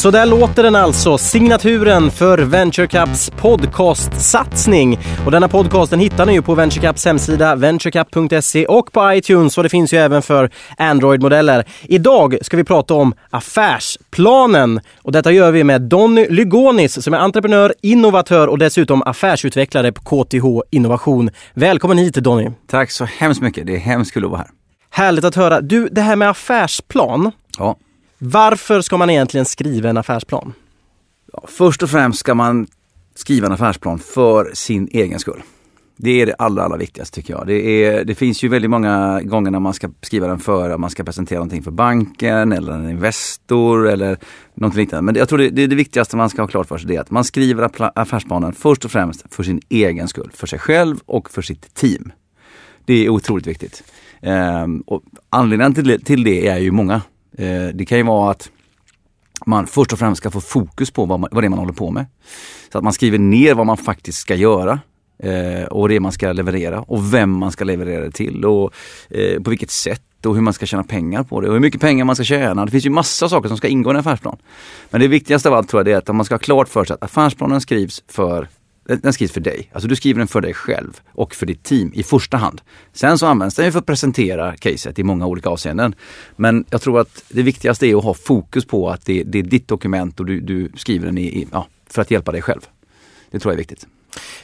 Så där låter den alltså, signaturen för Venture Caps podcastsatsning. Och denna podcasten hittar ni ju på Venture Caps hemsida, venturecap.se och på iTunes och det finns ju även för Android-modeller. Idag ska vi prata om affärsplanen och detta gör vi med Donny Lygonis som är entreprenör, innovatör och dessutom affärsutvecklare på KTH Innovation. Välkommen hit Donny! Tack så hemskt mycket, det är hemskt kul att vara här. Härligt att höra. Du, det här med affärsplan. Ja. Varför ska man egentligen skriva en affärsplan? Ja, först och främst ska man skriva en affärsplan för sin egen skull. Det är det allra, allra viktigaste tycker jag. Det, är, det finns ju väldigt många gånger när man ska skriva den för att man ska presentera någonting för banken eller en Investor eller något liknande. Men jag tror det, det, det viktigaste man ska ha klart för sig Det är att man skriver affärsplanen först och främst för sin egen skull. För sig själv och för sitt team. Det är otroligt viktigt. Ehm, och anledningen till det, till det är ju många. Eh, det kan ju vara att man först och främst ska få fokus på vad, man, vad det är man håller på med. Så att man skriver ner vad man faktiskt ska göra eh, och det man ska leverera och vem man ska leverera det till och eh, på vilket sätt och hur man ska tjäna pengar på det och hur mycket pengar man ska tjäna. Det finns ju massa saker som ska ingå i en affärsplan. Men det viktigaste av allt tror jag är att man ska ha klart för sig att affärsplanen skrivs för den skrivs för dig. Alltså du skriver den för dig själv och för ditt team i första hand. Sen så används den ju för att presentera caset i många olika avseenden. Men jag tror att det viktigaste är att ha fokus på att det, det är ditt dokument och du, du skriver den i, i, ja, för att hjälpa dig själv. Det tror jag är viktigt.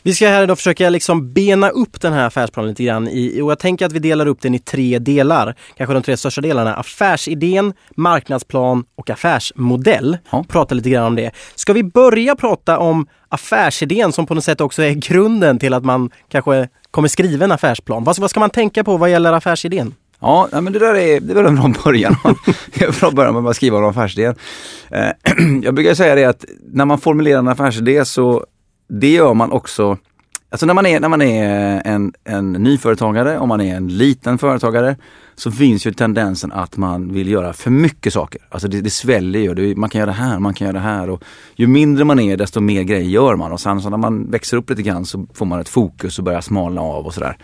Vi ska här idag försöka liksom bena upp den här affärsplanen lite grann i, och jag tänker att vi delar upp den i tre delar. Kanske de tre största delarna. Affärsidén, marknadsplan och affärsmodell. Ja. Prata lite grann om det. Ska vi börja prata om affärsidén som på något sätt också är grunden till att man kanske kommer skriva en affärsplan? Vad, vad ska man tänka på vad gäller affärsidén? Ja, men det där är, det är en bra början. bra början med att skriva en affärsidé. Eh, jag brukar säga det att när man formulerar en affärsidé så det gör man också Alltså när man är, när man är en, en nyföretagare, om man är en liten företagare, så finns ju tendensen att man vill göra för mycket saker. Alltså det, det sväller ju. Det, man kan göra det här, man kan göra det här. Och ju mindre man är desto mer grejer gör man. Och sen så när man växer upp lite grann så får man ett fokus och börjar smalna av och sådär.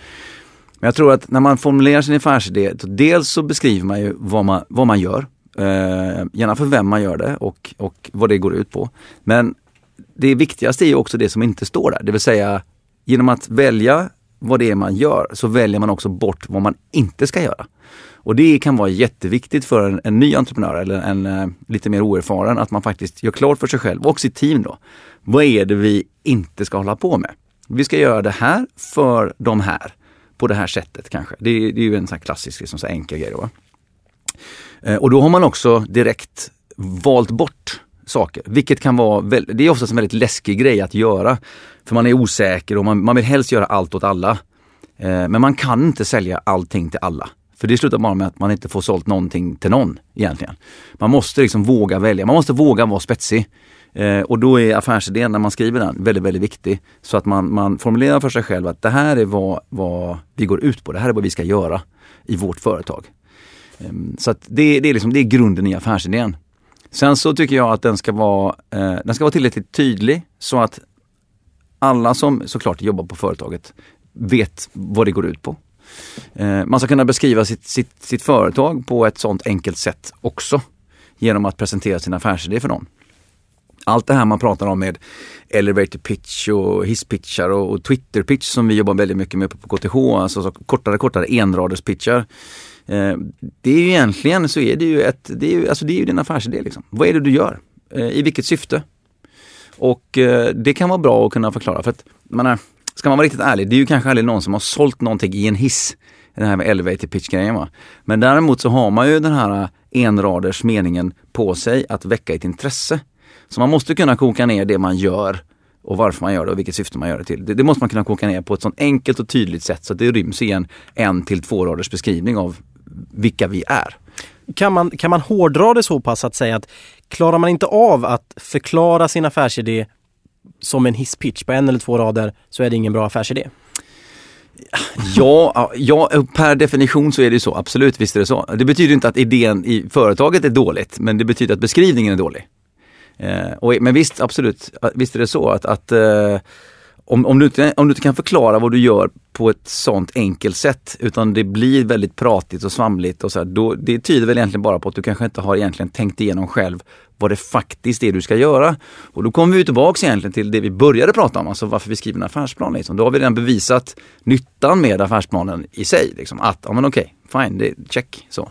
Men jag tror att när man formulerar sin affärsidé, dels så beskriver man ju vad man, vad man gör. Eh, gärna för vem man gör det och, och vad det går ut på. Men det viktigaste är också det som inte står där. Det vill säga genom att välja vad det är man gör så väljer man också bort vad man inte ska göra. Och det kan vara jätteviktigt för en, en ny entreprenör eller en uh, lite mer oerfaren att man faktiskt gör klart för sig själv och sitt team då. Vad är det vi inte ska hålla på med? Vi ska göra det här för de här. På det här sättet kanske. Det, är, det är ju en sån klassisk, liksom, så enkel grej. Då, eh, och då har man också direkt valt bort saker. Vilket kan vara, det är oftast en väldigt läskig grej att göra. För man är osäker och man, man vill helst göra allt åt alla. Eh, men man kan inte sälja allting till alla. För det slutar bara med att man inte får sålt någonting till någon egentligen. Man måste liksom våga välja, man måste våga vara spetsig. Eh, och då är affärsidén när man skriver den väldigt, väldigt viktig. Så att man, man formulerar för sig själv att det här är vad, vad vi går ut på, det här är vad vi ska göra i vårt företag. Eh, så att det, det, är liksom, det är grunden i affärsidén. Sen så tycker jag att den ska vara, eh, den ska vara tillräckligt tydlig så att alla som såklart jobbar på företaget vet vad det går ut på. Eh, man ska kunna beskriva sitt, sitt, sitt företag på ett sånt enkelt sätt också genom att presentera sin affärsidé för någon. Allt det här man pratar om med elevator pitch och hisspitchar och, och Twitter pitch som vi jobbar väldigt mycket med på KTH, alltså så kortare kortare enraders pitchar. Eh, det är ju egentligen så är det ju ett, det är ju, alltså det är ju din affärsidé liksom. Vad är det du gör? Eh, I vilket syfte? Och eh, det kan vara bra att kunna förklara för att, menar, ska man vara riktigt ärlig, det är ju kanske aldrig någon som har sålt någonting i en hiss. Den här med elevator pitch grejen va. Men däremot så har man ju den här enraders meningen på sig att väcka ett intresse. Så man måste kunna koka ner det man gör och varför man gör det och vilket syfte man gör det till. Det, det måste man kunna koka ner på ett sånt enkelt och tydligt sätt så att det ryms i en en till två raders beskrivning av vilka vi är. Kan man, kan man hårdra det så pass att säga att klarar man inte av att förklara sin affärsidé som en hisspitch på en eller två rader så är det ingen bra affärsidé? Ja, ja, per definition så är det så, absolut visst är det så. Det betyder inte att idén i företaget är dåligt, men det betyder att beskrivningen är dålig. Eh, och, men visst, absolut, visst är det så att, att eh, om, om, du inte, om du inte kan förklara vad du gör på ett sånt enkelt sätt utan det blir väldigt pratigt och svamligt och så här, då, det tyder väl egentligen bara på att du kanske inte har egentligen tänkt igenom själv vad det faktiskt är du ska göra. Och då kommer vi tillbaks egentligen till det vi började prata om, alltså varför vi skriver en affärsplan. Liksom. Då har vi redan bevisat nyttan med affärsplanen i sig. Liksom. Att, ja men okej, okay, fine, det, check. Så.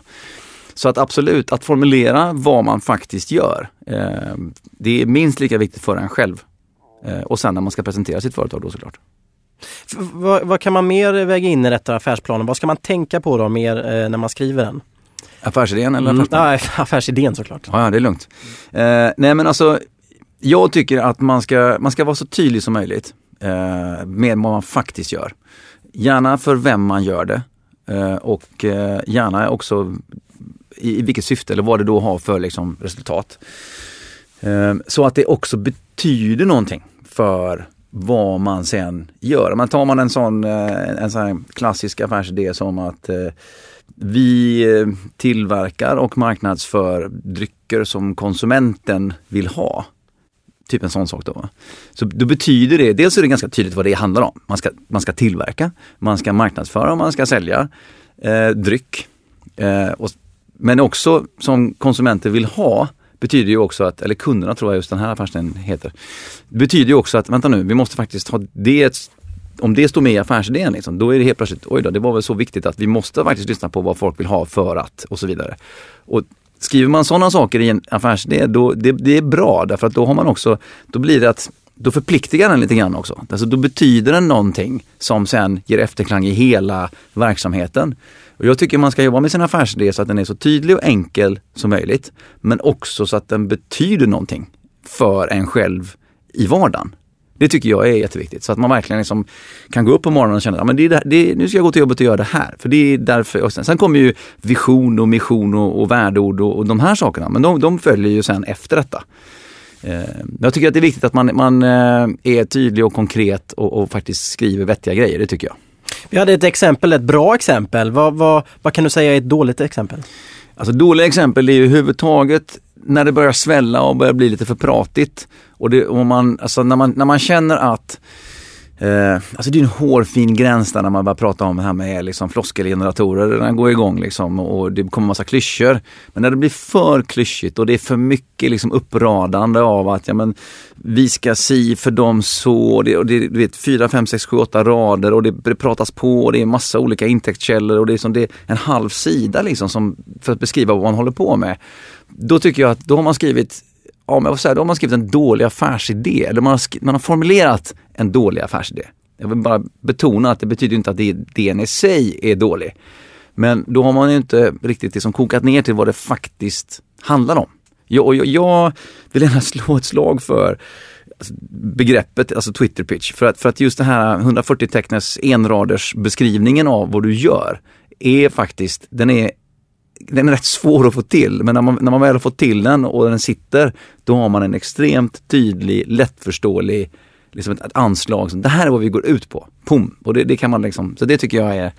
Så att absolut, att formulera vad man faktiskt gör, eh, det är minst lika viktigt för en själv. Eh, och sen när man ska presentera sitt företag då såklart. Vad, vad, kan man mer väga in i detta affärsplanen? Vad ska man tänka på då mer eh, när man skriver den? Affärsidén eller affärsplanen? Mm, affärsidén såklart. Ja, det är lugnt. Eh, nej men alltså, jag tycker att man ska, man ska vara så tydlig som möjligt eh, med vad man faktiskt gör. Gärna för vem man gör det eh, och eh, gärna också i, i vilket syfte eller vad det då har för liksom, resultat. Så att det också betyder någonting för vad man sen gör. Men tar man en sån, eh, en sån klassisk affärsidé som att eh, vi eh, tillverkar och marknadsför drycker som konsumenten vill ha. Typ en sån sak då. Så då betyder det, dels är det ganska tydligt vad det handlar om. Man ska, man ska tillverka, man ska marknadsföra och man ska sälja eh, dryck. Eh, och, men också som konsumenter vill ha betyder ju också att, eller kunderna tror jag just den här affärsidén heter, betyder ju också att, vänta nu, vi måste faktiskt ha det om det står med i affärsidén, liksom, då är det helt plötsligt, oj då, det var väl så viktigt att vi måste faktiskt lyssna på vad folk vill ha för att och så vidare. Och Skriver man sådana saker i en affärsidé, då, det, det är bra därför att då har man också, då blir det att då förpliktigar den lite grann också. Alltså då betyder den någonting som sen ger efterklang i hela verksamheten. Och jag tycker man ska jobba med sin affärsidé så att den är så tydlig och enkel som möjligt. Men också så att den betyder någonting för en själv i vardagen. Det tycker jag är jätteviktigt. Så att man verkligen liksom kan gå upp på morgonen och känna att det det, nu ska jag gå till jobbet och göra det här. För det är därför. Och sen, sen kommer ju vision och mission och, och värdeord och, och de här sakerna. Men de, de följer ju sen efter detta. Eh, jag tycker att det är viktigt att man, man eh, är tydlig och konkret och, och, faktiskt skriver vettiga grejer. Det tycker jag. Vi hade ett exempel, ett bra exempel. Vad, vad, vad kan du säga är ett dåligt exempel? Alltså dåliga exempel är ju överhuvudtaget när det börjar svälla och börjar bli lite för pratigt. Och, det, och man, alltså när, man, när man känner att Eh, alltså det är en hårfin gräns där när man börjar prata om det här med liksom floskelgeneratorer. Den går igång liksom och det kommer massa klyschor. Men när det blir för klyschigt och det är för mycket liksom uppradande av att ja, men, vi ska si för dem så. Och det, och det du vet, 4, 5, 6, 7, 8 rader och det, det pratas på och det är massa olika intäktskällor och det är, som det är en halv sida liksom som, för att beskriva vad man håller på med. Då tycker jag att då har man skrivit ja, men säga, då har man skrivit en dålig affärsidé, eller man har, man har formulerat en dålig affärsidé. Jag vill bara betona att det betyder inte att idén i sig är dålig. Men då har man ju inte riktigt liksom kokat ner till vad det faktiskt handlar om. Jag, jag, jag vill gärna slå ett slag för alltså, begreppet, alltså Twitter pitch. För att, för att just det här 140 teckners enraders beskrivningen av vad du gör är faktiskt, den är den är rätt svår att få till, men när man, när man väl har fått till den och den sitter, då har man en extremt tydlig, lättförståelig liksom ett, ett anslag. Som, det här är vad vi går ut på. Pum! Och det, det, kan man liksom, så det tycker jag är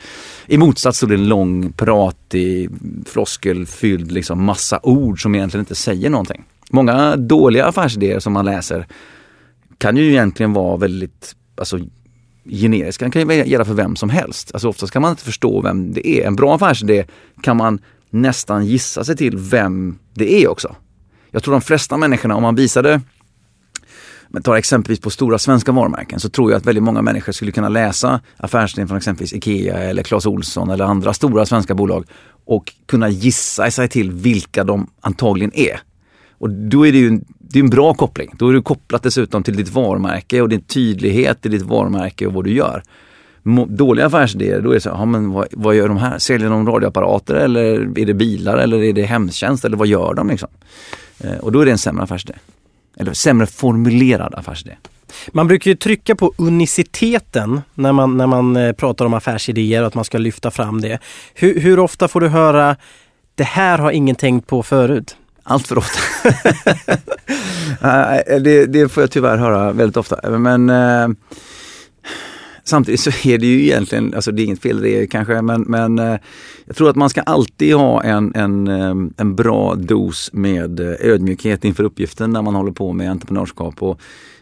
i motsats till en lång, pratig, floskelfylld liksom massa ord som egentligen inte säger någonting. Många dåliga affärsidéer som man läser kan ju egentligen vara väldigt alltså, generiska. Den kan ju gälla för vem som helst. Alltså oftast kan man inte förstå vem det är. En bra affärsidé kan man nästan gissa sig till vem det är också. Jag tror de flesta människorna, om man visade men tar exempelvis på stora svenska varumärken så tror jag att väldigt många människor skulle kunna läsa affärsidén från exempelvis IKEA eller Clas Ohlson eller andra stora svenska bolag och kunna gissa sig till vilka de antagligen är. Och då är det ju en, det är en bra koppling. Då är du kopplat dessutom till ditt varumärke och din tydlighet i ditt varumärke och vad du gör dåliga affärsidéer, då är det så ja, men vad, vad, gör de här? Säljer de radioapparater eller är det bilar eller är det hemtjänst eller vad gör de liksom? Eh, och då är det en sämre affärsidé. Eller sämre formulerad affärsidé. Man brukar ju trycka på uniciteten när man, när man eh, pratar om affärsidéer och att man ska lyfta fram det. Hur, hur ofta får du höra det här har ingen tänkt på förut? Allt för ofta. det, det, får jag tyvärr höra väldigt ofta. Men eh, Samtidigt så är det ju egentligen, alltså det är inget fel det kanske, men, men eh, jag tror att man ska alltid ha en, en, eh, en bra dos med eh, ödmjukhet inför uppgiften när man håller på med entreprenörskap. Och,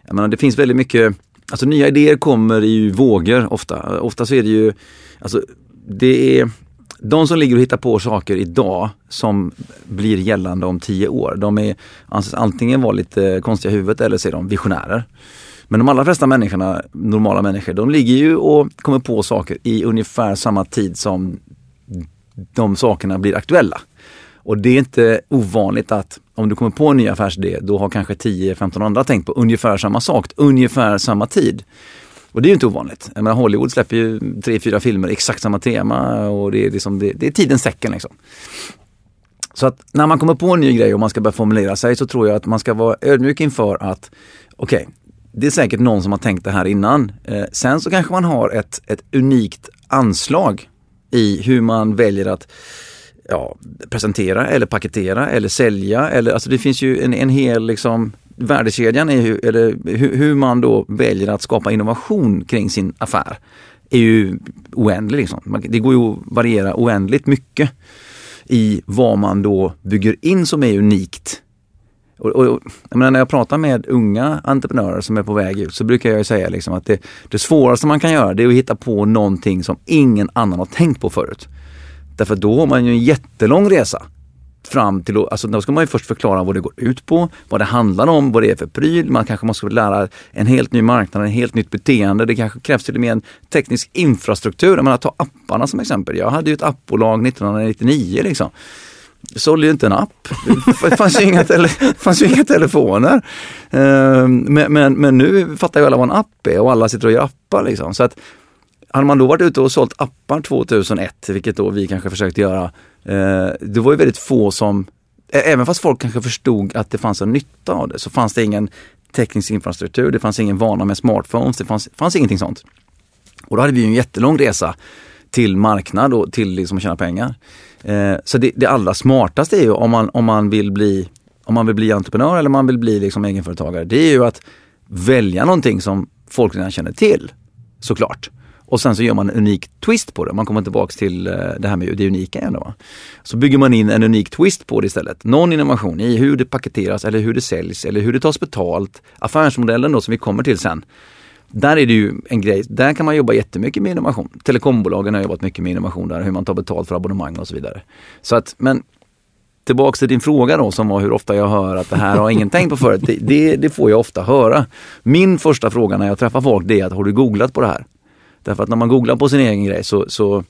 jag menar, det finns väldigt mycket alltså nya idéer kommer i vågor ofta. Ofta så är det ju, alltså det är de som ligger och hittar på saker idag som blir gällande om tio år, de är anses antingen vara lite konstiga i huvudet eller så är de visionärer. Men de allra flesta människorna, normala människor, de ligger ju och kommer på saker i ungefär samma tid som de sakerna blir aktuella. Och det är inte ovanligt att om du kommer på en ny affärsidé, då har kanske 10-15 andra tänkt på ungefär samma sak, ungefär samma tid. Och det är ju inte ovanligt. Jag menar, Hollywood släpper ju tre, fyra filmer exakt samma tema och det är, liksom, det, det är tidens tecken. Liksom. Så att när man kommer på en ny grej och man ska börja formulera sig så tror jag att man ska vara ödmjuk inför att okej, okay, det är säkert någon som har tänkt det här innan. Eh, sen så kanske man har ett, ett unikt anslag i hur man väljer att ja, presentera eller paketera eller sälja. Eller, alltså det finns ju en, en hel liksom, värdekedjan, i hur, eller hur, hur, man då väljer att skapa innovation kring sin affär är ju oändlig. Liksom. Det går ju att variera oändligt mycket i vad man då bygger in som är unikt. Och, och, jag menar, när jag pratar med unga entreprenörer som är på väg ut så brukar jag säga liksom att det, det svåraste man kan göra det är att hitta på någonting som ingen annan har tänkt på förut. Därför då har man ju en jättelång resa fram till, alltså då ska man ju först förklara vad det går ut på, vad det handlar om, vad det är för pryl. Man kanske måste lära en helt ny marknad, en helt nytt beteende. Det kanske krävs till och med en teknisk infrastruktur. Jag menar, ta apparna som exempel. Jag hade ju ett appbolag 1999 liksom. Sålde ju inte en app. Det fanns ju inga, tele, fanns ju inga telefoner. Ehm, men, men, men, nu fattar ju alla vad en app är och alla sitter och gör appar. Liksom. Så att, hade man då varit ute och sålt appar 2001, vilket då vi kanske försökte göra, eh, det var ju väldigt få som, även fast folk kanske förstod att det fanns en nytta av det, så fanns det ingen teknisk infrastruktur, det fanns ingen vana med smartphones, det fanns, fanns ingenting sånt. Och då hade vi en jättelång resa till marknad och till liksom att tjäna pengar. Eh, så det, det allra smartaste är ju om man, om man vill bli om man vill bli entreprenör eller man vill bli liksom egenföretagare, det är ju att välja någonting som folk redan känner till. Såklart. Och sen så gör man en unik twist på det. Man kommer tillbaks till eh, det här med det unika igen. Då. Så bygger man in en unik twist på det istället. Någon innovation i hur det paketeras eller hur det säljs eller hur det tas betalt. Affärsmodellen då som vi kommer till sen. Där är det ju en grej, där kan man jobba jättemycket med innovation. Telekombolagen har jobbat mycket med innovation där, hur man tar betalt för abonnemang och så vidare. Så att, men tillbaks till din fråga då som var hur ofta jag hör att det här har ingen tänkt på förut. Det, det, det, får jag ofta höra. Min första fråga när jag träffar folk det är att har du googlat på det här? Därför att när man googlar på sin egen grej så, så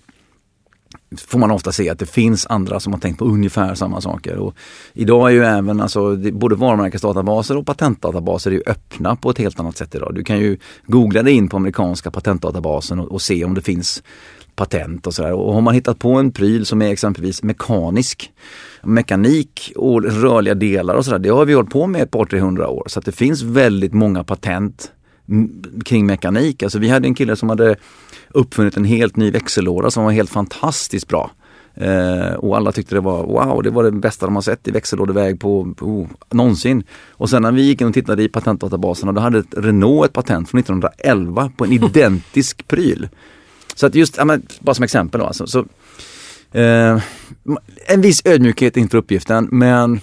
får man ofta se att det finns andra som har tänkt på ungefär samma saker. Och idag är ju även alltså, både varumärkesdatabaser och patentdatabaser är öppna på ett helt annat sätt idag. Du kan ju googla dig in på amerikanska patentdatabasen och, och se om det finns patent och sådär. Och har man hittat på en pryl som är exempelvis mekanisk, mekanik och rörliga delar och sådär, det har vi hållit på med ett par, tre hundra år. Så att det finns väldigt många patent kring mekanik. Alltså vi hade en kille som hade uppfunnit en helt ny växellåda som var helt fantastiskt bra. Eh, och alla tyckte det var wow, det var det bästa de har sett i växellådeväg på oh, någonsin. Och sen när vi gick in och tittade i patentdatabasen då hade Renault ett patent från 1911 på en identisk pryl. Så att just, ja, men, bara som exempel då alltså. Så, eh, en viss ödmjukhet inför uppgiften men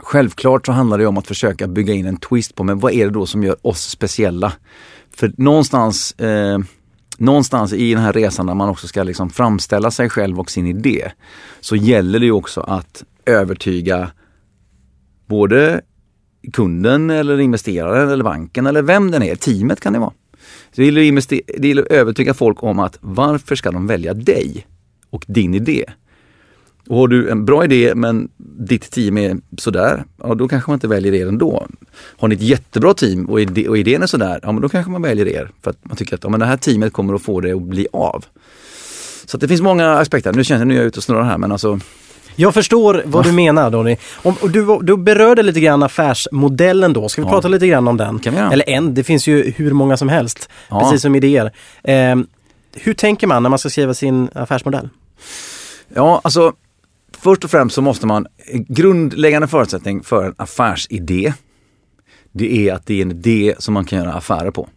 Självklart så handlar det om att försöka bygga in en twist på, men vad är det då som gör oss speciella? För någonstans, eh, någonstans i den här resan där man också ska liksom framställa sig själv och sin idé, så gäller det ju också att övertyga både kunden eller investeraren eller banken eller vem den är, teamet kan det vara. Så det gäller att övertyga folk om att varför ska de välja dig och din idé? Och har du en bra idé men ditt team är sådär, ja då kanske man inte väljer er ändå. Har ni ett jättebra team och, ide och idén är sådär, ja men då kanske man väljer er. För att man tycker att ja, men det här teamet kommer att få det att bli av. Så det finns många aspekter. Nu känns jag, nu är jag ute och snurrar här men alltså jag förstår vad du menar Donny. Om, du, du berörde lite grann affärsmodellen då. Ska vi ja. prata lite grann om den? Eller en, det finns ju hur många som helst. Ja. Precis som idéer. Eh, hur tänker man när man ska skriva sin affärsmodell? Ja, alltså Först och främst så måste man, grundläggande förutsättning för en affärsidé, det är att det är en idé som man kan göra affärer på.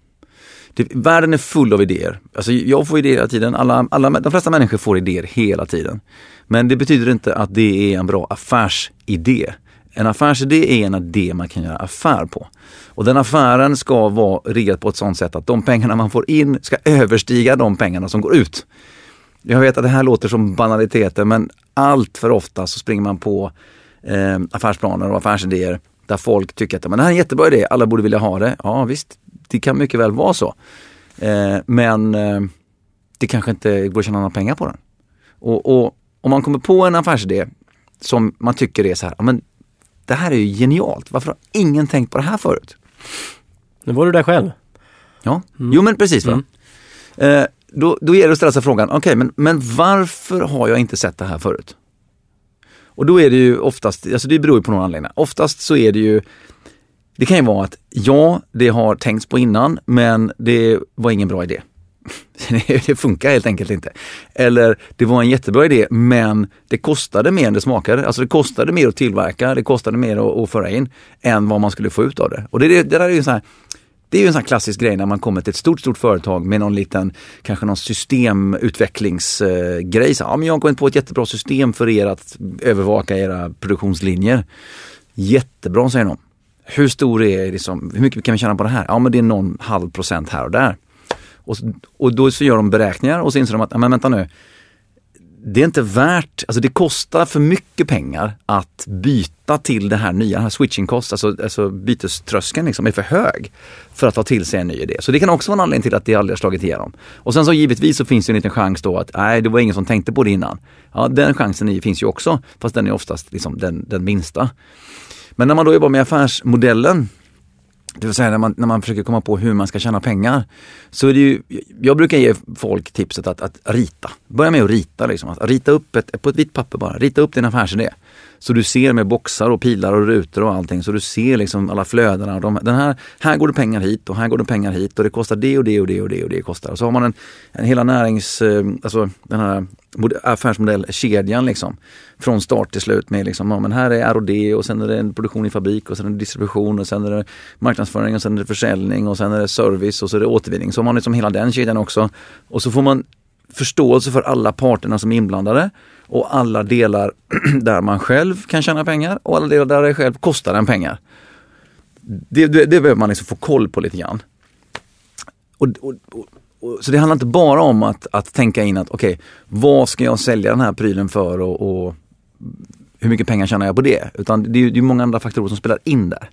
Det, världen är full av idéer. Alltså jag får idéer hela tiden, alla, alla, de flesta människor får idéer hela tiden. Men det betyder inte att det är en bra affärsidé. En affärsidé är en idé man kan göra affär på. Och den affären ska vara riggad på ett sådant sätt att de pengarna man får in ska överstiga de pengarna som går ut. Jag vet att det här låter som banaliteter men allt för ofta så springer man på eh, affärsplaner och affärsidéer där folk tycker att men det här är en jättebra idé, alla borde vilja ha det. Ja visst, det kan mycket väl vara så. Eh, men eh, det kanske inte går att tjäna några pengar på den. Och, och om man kommer på en affärsidé som man tycker är så här, men det här är ju genialt, varför har ingen tänkt på det här förut? Nu var du där själv. Ja, mm. jo men precis. Va? Mm. Eh, då, då gäller det att ställa sig frågan, okej okay, men, men varför har jag inte sett det här förut? Och då är det ju oftast, alltså det beror ju på några anledningar. Oftast så är det ju, det kan ju vara att ja, det har tänkts på innan men det var ingen bra idé. det funkar helt enkelt inte. Eller det var en jättebra idé men det kostade mer än det smakade. Alltså det kostade mer att tillverka, det kostade mer att, att föra in än vad man skulle få ut av det. Och det, det, det där är ju så här, det är ju en sån klassisk grej när man kommer till ett stort, stort företag med någon liten, kanske någon systemutvecklingsgrej. Så, ja, men jag har kommit på ett jättebra system för er att övervaka era produktionslinjer. Jättebra säger de. Hur stor är det liksom, hur mycket kan vi tjäna på det här? Ja men det är någon halv procent här och där. Och, och då så gör de beräkningar och så inser de att, men vänta nu, det är inte värt, alltså det kostar för mycket pengar att byta till det här nya, den här switching cost, alltså, alltså byteströskeln liksom är för hög för att ta till sig en ny idé. Så det kan också vara en anledning till att det aldrig har slagit igenom. Och sen så givetvis så finns det en liten chans då att nej, det var ingen som tänkte på det innan. Ja, den chansen finns ju också, fast den är oftast liksom den, den minsta. Men när man då jobbar med affärsmodellen det vill säga när man, när man försöker komma på hur man ska tjäna pengar. Så är det ju, jag brukar ge folk tipset att, att rita. Börja med att rita. Liksom. Att rita upp ett, på ett vitt papper bara, rita upp din affärsidé. Så du ser med boxar och pilar och rutor och allting. Så du ser liksom alla flödena. De, den här, här går det pengar hit och här går det pengar hit och det kostar det och det och det och det och det kostar. Och så har man en, en hela närings, eh, alltså den här affärsmodellkedjan liksom. Från start till slut med liksom, ja, men här är R&D och sen är det en produktion i fabrik och sen är det distribution och sen är det marknadsföring och sen är det försäljning och sen är det service och så är det återvinning. Så har man liksom hela den kedjan också. Och så får man förståelse för alla parterna som är inblandade och alla delar där man själv kan tjäna pengar och alla delar där det själv kostar en pengar. Det, det, det behöver man liksom få koll på lite grann. Och, och, och, så det handlar inte bara om att, att tänka in att okej, okay, vad ska jag sälja den här prylen för och, och hur mycket pengar tjänar jag på det? Utan det är, det är många andra faktorer som spelar in där.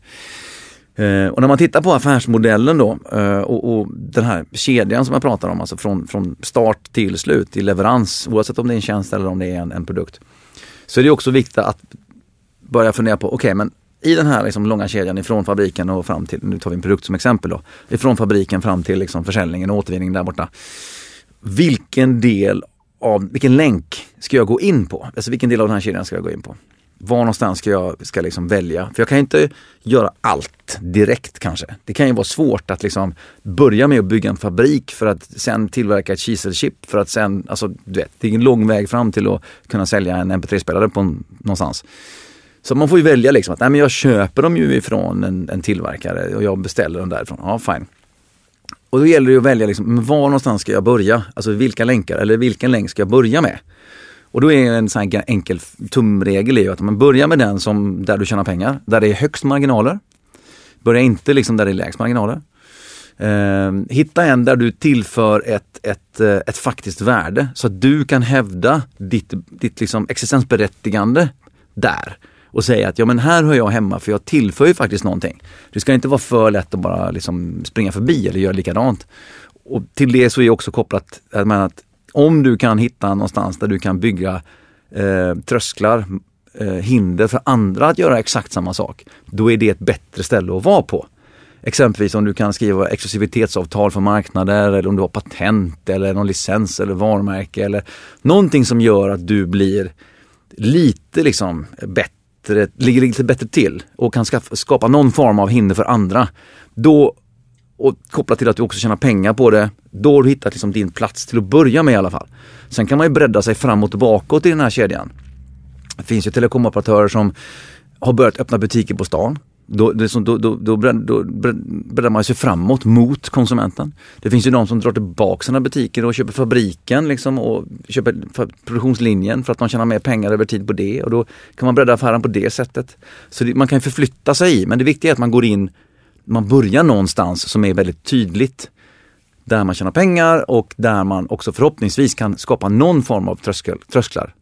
Eh, och när man tittar på affärsmodellen då eh, och, och, den här kedjan som jag pratar om, alltså från, från start till slut, till leverans, oavsett om det är en tjänst eller om det är en, en produkt. Så är det också viktigt att börja fundera på, okej okay, men i den här liksom långa kedjan ifrån fabriken och fram till, nu tar vi en produkt som exempel då, ifrån fabriken fram till liksom försäljningen och återvinningen där borta. Vilken del av, vilken länk ska jag gå in på? Alltså vilken del av den här kedjan ska jag gå in på? Var någonstans ska jag ska liksom välja? För jag kan inte göra allt direkt kanske. Det kan ju vara svårt att liksom börja med att bygga en fabrik för att sen tillverka ett kiselchip för att sen, alltså du vet, det är en lång väg fram till att kunna sälja en mp3-spelare på någonstans. Så man får ju välja liksom att nej, men jag köper dem ju ifrån en, en tillverkare och jag beställer dem därifrån. Ja, fine. Och då gäller det att välja liksom, var någonstans ska jag börja? Alltså vilka länkar eller vilken länk ska jag börja med? Och då är en sån enkel tumregel är att man börjar med den som där du tjänar pengar, där det är högst marginaler. Börja inte liksom där det är lägst marginaler. Eh, hitta en där du tillför ett, ett, eh, ett faktiskt värde så att du kan hävda ditt, ditt liksom existensberättigande där och säga att ja men här hör jag hemma för jag tillför ju faktiskt någonting. Det ska inte vara för lätt att bara liksom springa förbi eller göra likadant. Och till det så är också kopplat att om du kan hitta någonstans där du kan bygga eh, trösklar, eh, hinder för andra att göra exakt samma sak, då är det ett bättre ställe att vara på. Exempelvis om du kan skriva exklusivitetsavtal för marknader eller om du har patent eller någon licens eller varumärke eller någonting som gör att du blir lite liksom bättre, ligger lite bättre till och kan skapa någon form av hinder för andra. Då och kopplat till att du också tjänar pengar på det, då har du hittat liksom din plats till att börja med i alla fall. Sen kan man ju bredda sig framåt och bakåt i den här kedjan. Det finns ju telekomoperatörer som har börjat öppna butiker på stan. Då, det som, då, då, då, då breddar man sig framåt mot konsumenten. Det finns ju de som drar tillbaka sina butiker och köper fabriken liksom och köper produktionslinjen för att man tjänar mer pengar över tid på det och då kan man bredda affären på det sättet. Så det, man kan förflytta sig i men det viktiga är att man går in, man börjar någonstans som är väldigt tydligt där man tjänar pengar och där man också förhoppningsvis kan skapa någon form av tröskel, trösklar.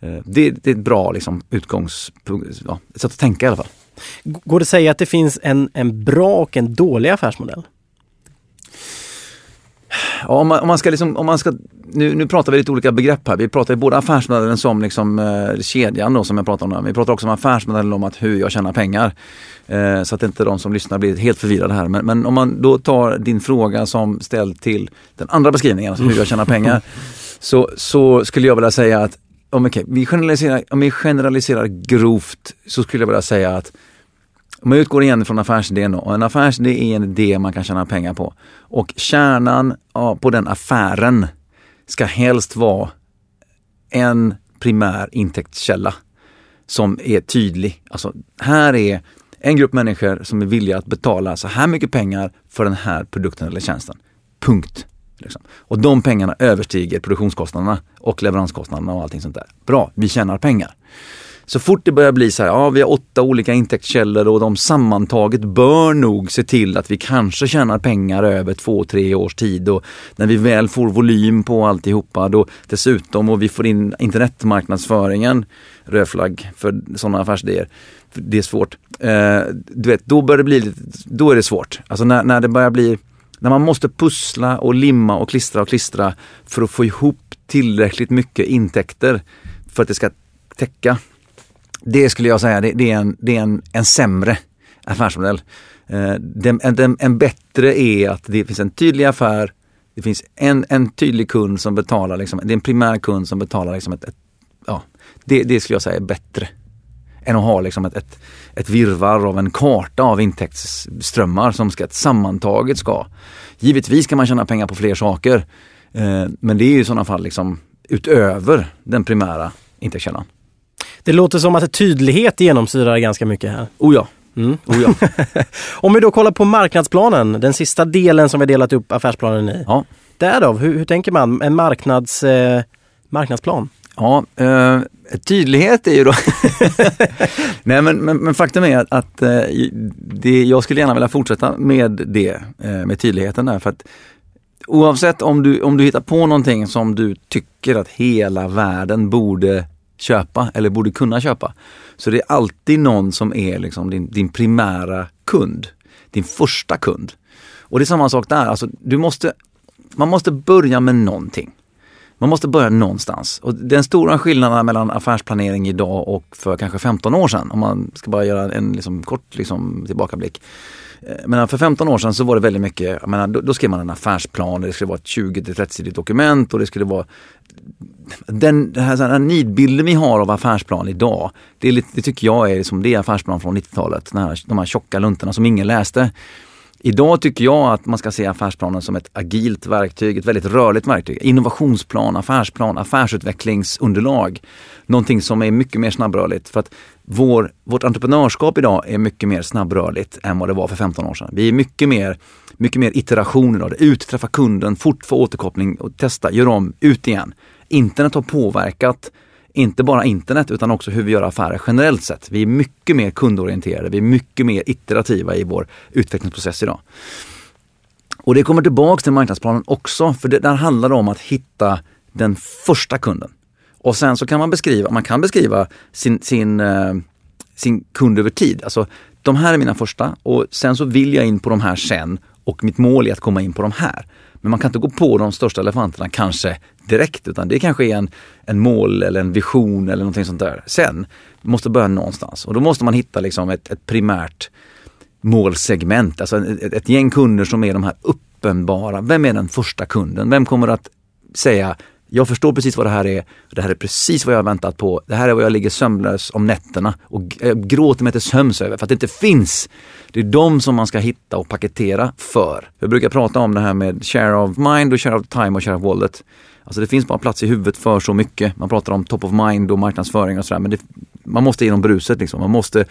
Eh, det, det är ett bra liksom, utgångspunkt, ja, sätt att tänka i alla fall. Går det att säga att det finns en, en bra och en dålig affärsmodell? Ja, om, man, om man ska liksom, om man ska, nu, nu pratar vi lite olika begrepp här. Vi pratar ju både affärsmodellen som liksom, eh, kedjan då som jag pratar om. Vi pratar också om affärsmodellen om att hur jag tjänar pengar. Eh, så att inte de som lyssnar blir helt förvirrade här. Men, men, om man då tar din fråga som ställd till den andra beskrivningen, alltså hur jag tjänar pengar. så, så skulle jag vilja säga att om, okay, vi generaliserar, om vi generaliserar grovt så skulle jag vilja säga att om man utgår igen från affärsidén och en affärsidé är en idé man kan tjäna pengar på. Och kärnan på den affären ska helst vara en primär intäktskälla som är tydlig. Alltså, här är en grupp människor som är villiga att betala så här mycket pengar för den här produkten eller tjänsten. Punkt. Liksom. Och de pengarna överstiger produktionskostnaderna och leveranskostnaderna och allting sånt där. Bra, vi tjänar pengar. Så fort det börjar bli så här, ja vi har åtta olika intäktskällor och de sammantaget bör nog se till att vi kanske tjänar pengar över två, tre års tid och när vi väl får volym på alltihopa då dessutom och vi får in internetmarknadsföringen, rödflagg för sådana affärsidéer. Det är svårt. Eh, du vet, då börjar det bli då är det svårt. Alltså när, när det börjar bli när man måste pussla och limma och klistra och klistra för att få ihop tillräckligt mycket intäkter för att det ska täcka. Det skulle jag säga, det, det är, en, det är en, en sämre affärsmodell. Eh, den, en, en, bättre är att det finns en tydlig affär, det finns en, en tydlig kund som betalar, liksom, det är en primär kund som betalar liksom ett, ett ja, det, det skulle jag säga är bättre än att ha liksom ett, ett, ett virvar av en karta av intäktsströmmar som ska, sammantaget ska. Givetvis kan man tjäna pengar på fler saker. Eh, men det är i sådana fall liksom utöver den primära intäktskällan. Det låter som att tydlighet genomsyrar ganska mycket här. Oh ja. Mm. Oh ja. Om vi då kollar på marknadsplanen, den sista delen som vi delat upp affärsplanen i. Ja. Därav, hur, hur tänker man? En marknads, eh, marknadsplan? Ja, eh, tydlighet är ju då... Nej men, men, men, faktum är att, att eh, det, jag skulle gärna vilja fortsätta med det, eh, med tydligheten där. För att oavsett om du, om du hittar på någonting som du tycker att hela världen borde köpa eller borde kunna köpa. Så det är alltid någon som är liksom din, din primära kund. Din första kund. Och det är samma sak där, alltså, du måste, man måste börja med någonting. Man måste börja någonstans. Och den stora skillnaden mellan affärsplanering idag och för kanske 15 år sedan, om man ska bara göra en liksom kort liksom tillbakablick. Eh, men för 15 år sedan så var det väldigt mycket, jag menar, då, då skrev man en affärsplan, det skulle vara ett 20-30-sidigt dokument och det skulle vara den, den här, här nidbilden vi har av affärsplan idag, det, är lite, det tycker jag är som det är affärsplan från 90-talet. De här, de här tjocka luntorna som ingen läste. Idag tycker jag att man ska se affärsplanen som ett agilt verktyg, ett väldigt rörligt verktyg. Innovationsplan, affärsplan, affärsutvecklingsunderlag. Någonting som är mycket mer snabbrörligt. För att vår, vårt entreprenörskap idag är mycket mer snabbrörligt än vad det var för 15 år sedan. Vi är mycket mer, mycket mer iteration idag. Ut, träffa kunden, fort få återkoppling och testa, gör om, ut igen. Internet har påverkat inte bara internet utan också hur vi gör affärer generellt sett. Vi är mycket mer kundorienterade, vi är mycket mer iterativa i vår utvecklingsprocess idag. Och det kommer tillbaks till marknadsplanen också, för det där handlar det om att hitta den första kunden. Och sen så kan man beskriva, man kan beskriva sin, sin, eh, sin kund över tid. Alltså, de här är mina första och sen så vill jag in på de här sen och mitt mål är att komma in på de här. Men man kan inte gå på de största elefanterna kanske direkt utan det kanske är en, en mål eller en vision eller någonting sånt där. Sen måste börja någonstans och då måste man hitta liksom ett, ett primärt målsegment, alltså ett, ett gäng kunder som är de här uppenbara. Vem är den första kunden? Vem kommer att säga jag förstår precis vad det här är. Det här är precis vad jag har väntat på. Det här är vad jag ligger sömnlös om nätterna och eh, gråter mig till sömns över för att det inte finns. Det är de som man ska hitta och paketera för. Jag brukar prata om det här med share of mind och share of time och share of wallet. Alltså det finns bara plats i huvudet för så mycket. Man pratar om top of mind och marknadsföring och sådär men det, man måste genom bruset liksom. Man måste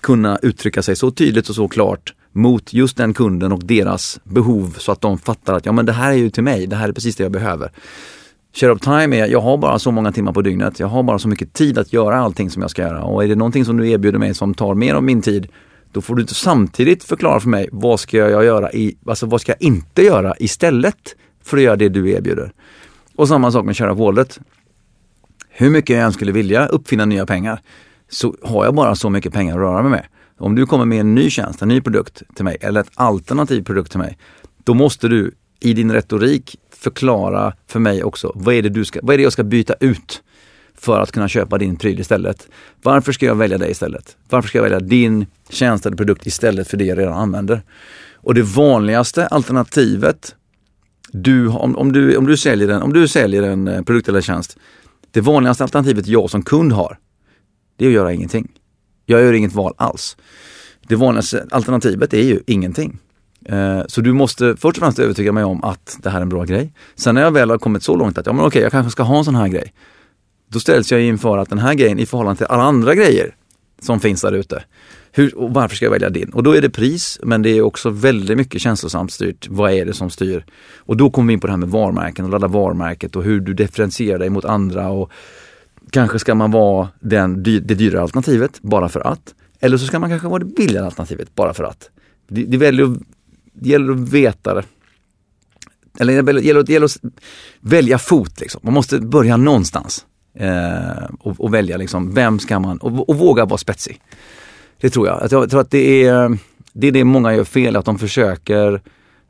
kunna uttrycka sig så tydligt och så klart mot just den kunden och deras behov så att de fattar att ja men det här är ju till mig, det här är precis det jag behöver. Share of time är, jag har bara så många timmar på dygnet, jag har bara så mycket tid att göra allting som jag ska göra och är det någonting som du erbjuder mig som tar mer av min tid, då får du inte samtidigt förklara för mig vad ska jag göra i, alltså vad ska jag inte göra istället för att göra det du erbjuder. Och samma sak med share of wallet. Hur mycket jag än skulle vilja uppfinna nya pengar så har jag bara så mycket pengar att röra mig med. Om du kommer med en ny tjänst, en ny produkt till mig eller ett alternativ produkt till mig, då måste du i din retorik förklara för mig också, vad är det, du ska, vad är det jag ska byta ut för att kunna köpa din pryl istället? Varför ska jag välja dig istället? Varför ska jag välja din tjänst eller produkt istället för det jag redan använder? Och det vanligaste alternativet du, om, om, du, om, du säljer en, om du säljer en eh, produkt eller tjänst, det vanligaste alternativet jag som kund har, det är att göra ingenting. Jag gör inget val alls. Det vanligaste alternativet är ju ingenting. Eh, så du måste först och främst övertyga mig om att det här är en bra grej. Sen när jag väl har kommit så långt att, ja men okej, jag kanske ska ha en sån här grej. Då ställs jag inför att den här grejen i förhållande till alla andra grejer som finns där ute. Hur, och varför ska jag välja din? Och då är det pris, men det är också väldigt mycket känslosamt styrt. Vad är det som styr? Och då kommer vi in på det här med varumärken och ladda varumärket och hur du differentierar dig mot andra. Och kanske ska man vara den, det dyrare alternativet bara för att. Eller så ska man kanske vara det billigare alternativet bara för att. Det, det, väljer, det gäller att veta det. Eller det gäller, det gäller att välja fot liksom. Man måste börja någonstans. Eh, och, och, välja liksom, vem ska man, och, och, våga vara spetsig. Det tror jag. Jag tror att det är det, är det många gör fel, att de försöker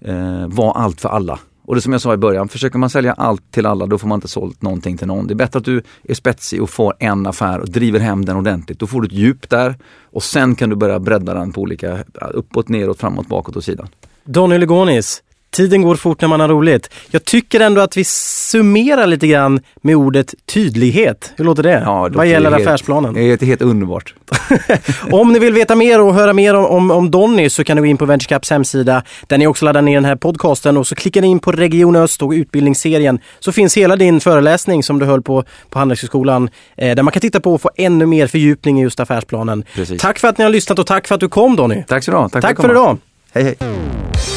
eh, vara allt för alla. Och det som jag sa i början, försöker man sälja allt till alla då får man inte sålt någonting till någon. Det är bättre att du är spetsig och får en affär och driver hem den ordentligt. Då får du ett djup där och sen kan du börja bredda den på olika, uppåt, neråt, framåt, bakåt och sidan. Donny Legonis, Tiden går fort när man har roligt. Jag tycker ändå att vi summerar lite grann med ordet tydlighet. Hur låter det? Ja, det Vad gäller helt, affärsplanen? Det är helt underbart. om ni vill veta mer och höra mer om, om, om Donny så kan ni gå in på VentureCaps hemsida där ni också laddar ner den här podcasten och så klickar ni in på Region Öst och utbildningsserien så finns hela din föreläsning som du höll på på Handelshögskolan eh, där man kan titta på och få ännu mer fördjupning i just affärsplanen. Precis. Tack för att ni har lyssnat och tack för att du kom Donny. Tack så du Tack för, tack för idag. Hey, hey.